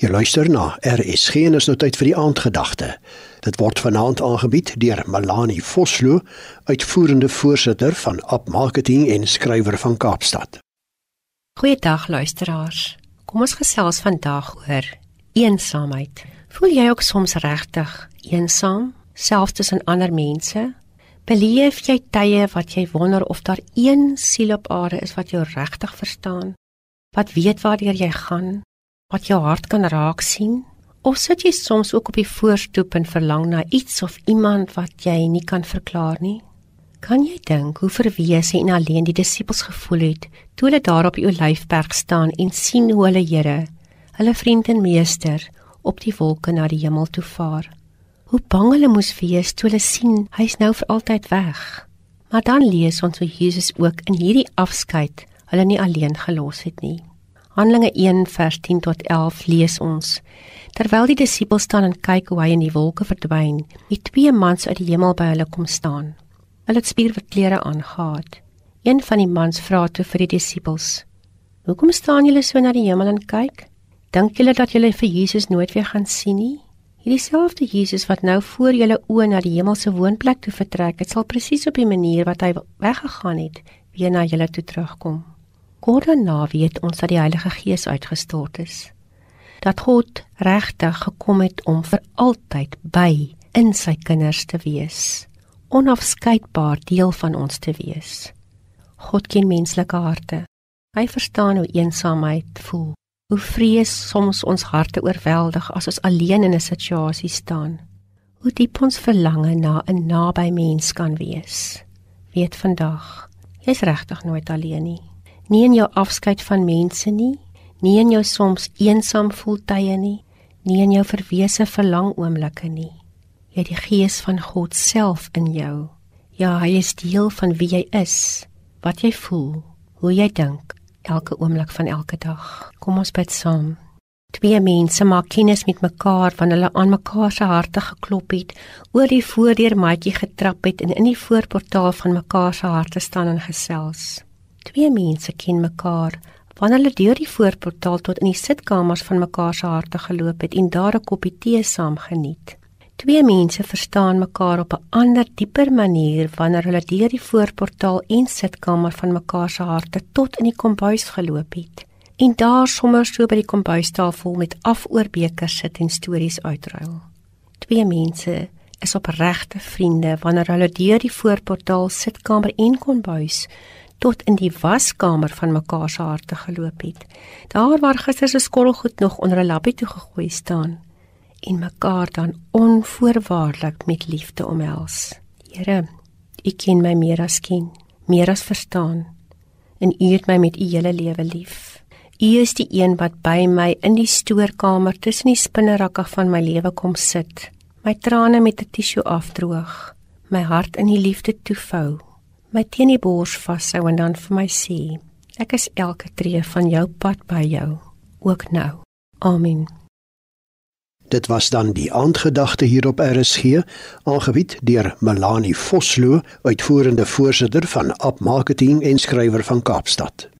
Jy luister na RSG en is nou tyd vir die aandgedagte. Dit word vanaand aangebied deur Melanie Vosloo, uitvoerende voorsitter van App Marketing en skrywer van Kaapstad. Goeiedag luisteraars. Kom ons gesels vandag oor eensaamheid. Voel jy ook soms regtig eensaam, selfs tussen ander mense? Beleef jy tye wat jy wonder of daar een siel op aarde is wat jou regtig verstaan? Wat weet waar jy gaan? Wat jou hart kan raak sien? Of sit jy soms ook op die voorstoep en verlang na iets of iemand wat jy nie kan verklaar nie? Kan jy dink hoe verwese en alleen die disippels gevoel het toe hulle daar op die Olyfberg staan en sien hoe hulle Here, hulle vriend en meester, op die wolke na die hemel toe vaar? Hoe bang hulle moes wees toe hulle sien hy's nou vir altyd weg. Maar dan lees ons hoe Jesus ook in hierdie afskeid hulle nie alleen gelos het nie. Handelinge 1 vers 10 tot 11 lees ons: Terwyl die disippels staan en kyk hoe hy in die wolke verdwyn, het twee mans uit die hemel by hulle kom staan. Hulle het spierwit klere aangetree. Een van die mans vra toe vir die disippels: "Hoekom staan julle so na die hemel en kyk? Dink julle dat julle vir Jesus nooit weer gaan sien nie?" Hierdie selfde Jesus wat nou voor julle oë na die hemelse woonplek toe vertrek het, sal presies op die manier wat hy weggegaan het, weer na julle toe terugkom. Kort daarna weet ons dat die Heilige Gees uitgestort is. Dat God regtig gekom het om vir altyd by in sy kinders te wees, onafskeidbaar deel van ons te wees. God ken menslike harte. Hy verstaan hoe eensaamheid voel. Hoe vrees soms ons harte oorweldig as ons alleen in 'n situasie staan. Hoe diep ons verlange na 'n naby mens kan wees. Weet vandag, jy's regtig nooit alleen nie nie in jou afskeid van mense nie, nie in jou soms eensaam voel tye nie, nie in jou verwese verlang oomblikke nie. Jy het die gees van God self in jou. Ja, hy is deel van wie jy is, wat jy voel, hoe jy dink elke oomblik van elke dag. Kom ons bid saam. Twee mense maak kennis met mekaar van hulle aan mekaar se harte geklop het, oor die voordeur maatjie getrap het en in die voorportaal van mekaar se harte staan en gesels. Twee mense ken mekaar wanneer hulle deur die voorportaal tot in die sitkamers van mekaar se harte geloop het en daar 'n koppie tee saam geniet. Twee mense verstaan mekaar op 'n ander, dieper manier wanneer hulle deur die voorportaal en sitkamer van mekaar se harte tot in die kombuis geloop het en daar sommer so by die kombuistafel met afoorbekers sit en stories uitruil. Twee mense is opregte vriende wanneer hulle deur die voorportaal sitkamer en kombuis tot in die waskamer van mekaar se harte geloop het. Daar waar gister se skottelgoed nog onder 'n lappie toe gegooi staan en mekaar dan onvoorwaardelik met liefde omhels. Here, U ken my meer as ken, meer as verstaan en U het my met U hele lewe lief. U is die een wat by my in die stoorkamer tussen die spinnerakke van my lewe kom sit, my trane met 'n tissue afdroog, my hart in die liefde toefou my teen die bors vashou en dan vir my sê ek is elke tree van jou pad by jou ook nou. Amen. Dit was dan die aandgedagte hier op RSG aangebied deur Melanie Vosloo uitvoerende voorsitter van App Marketing en skrywer van Kaapstad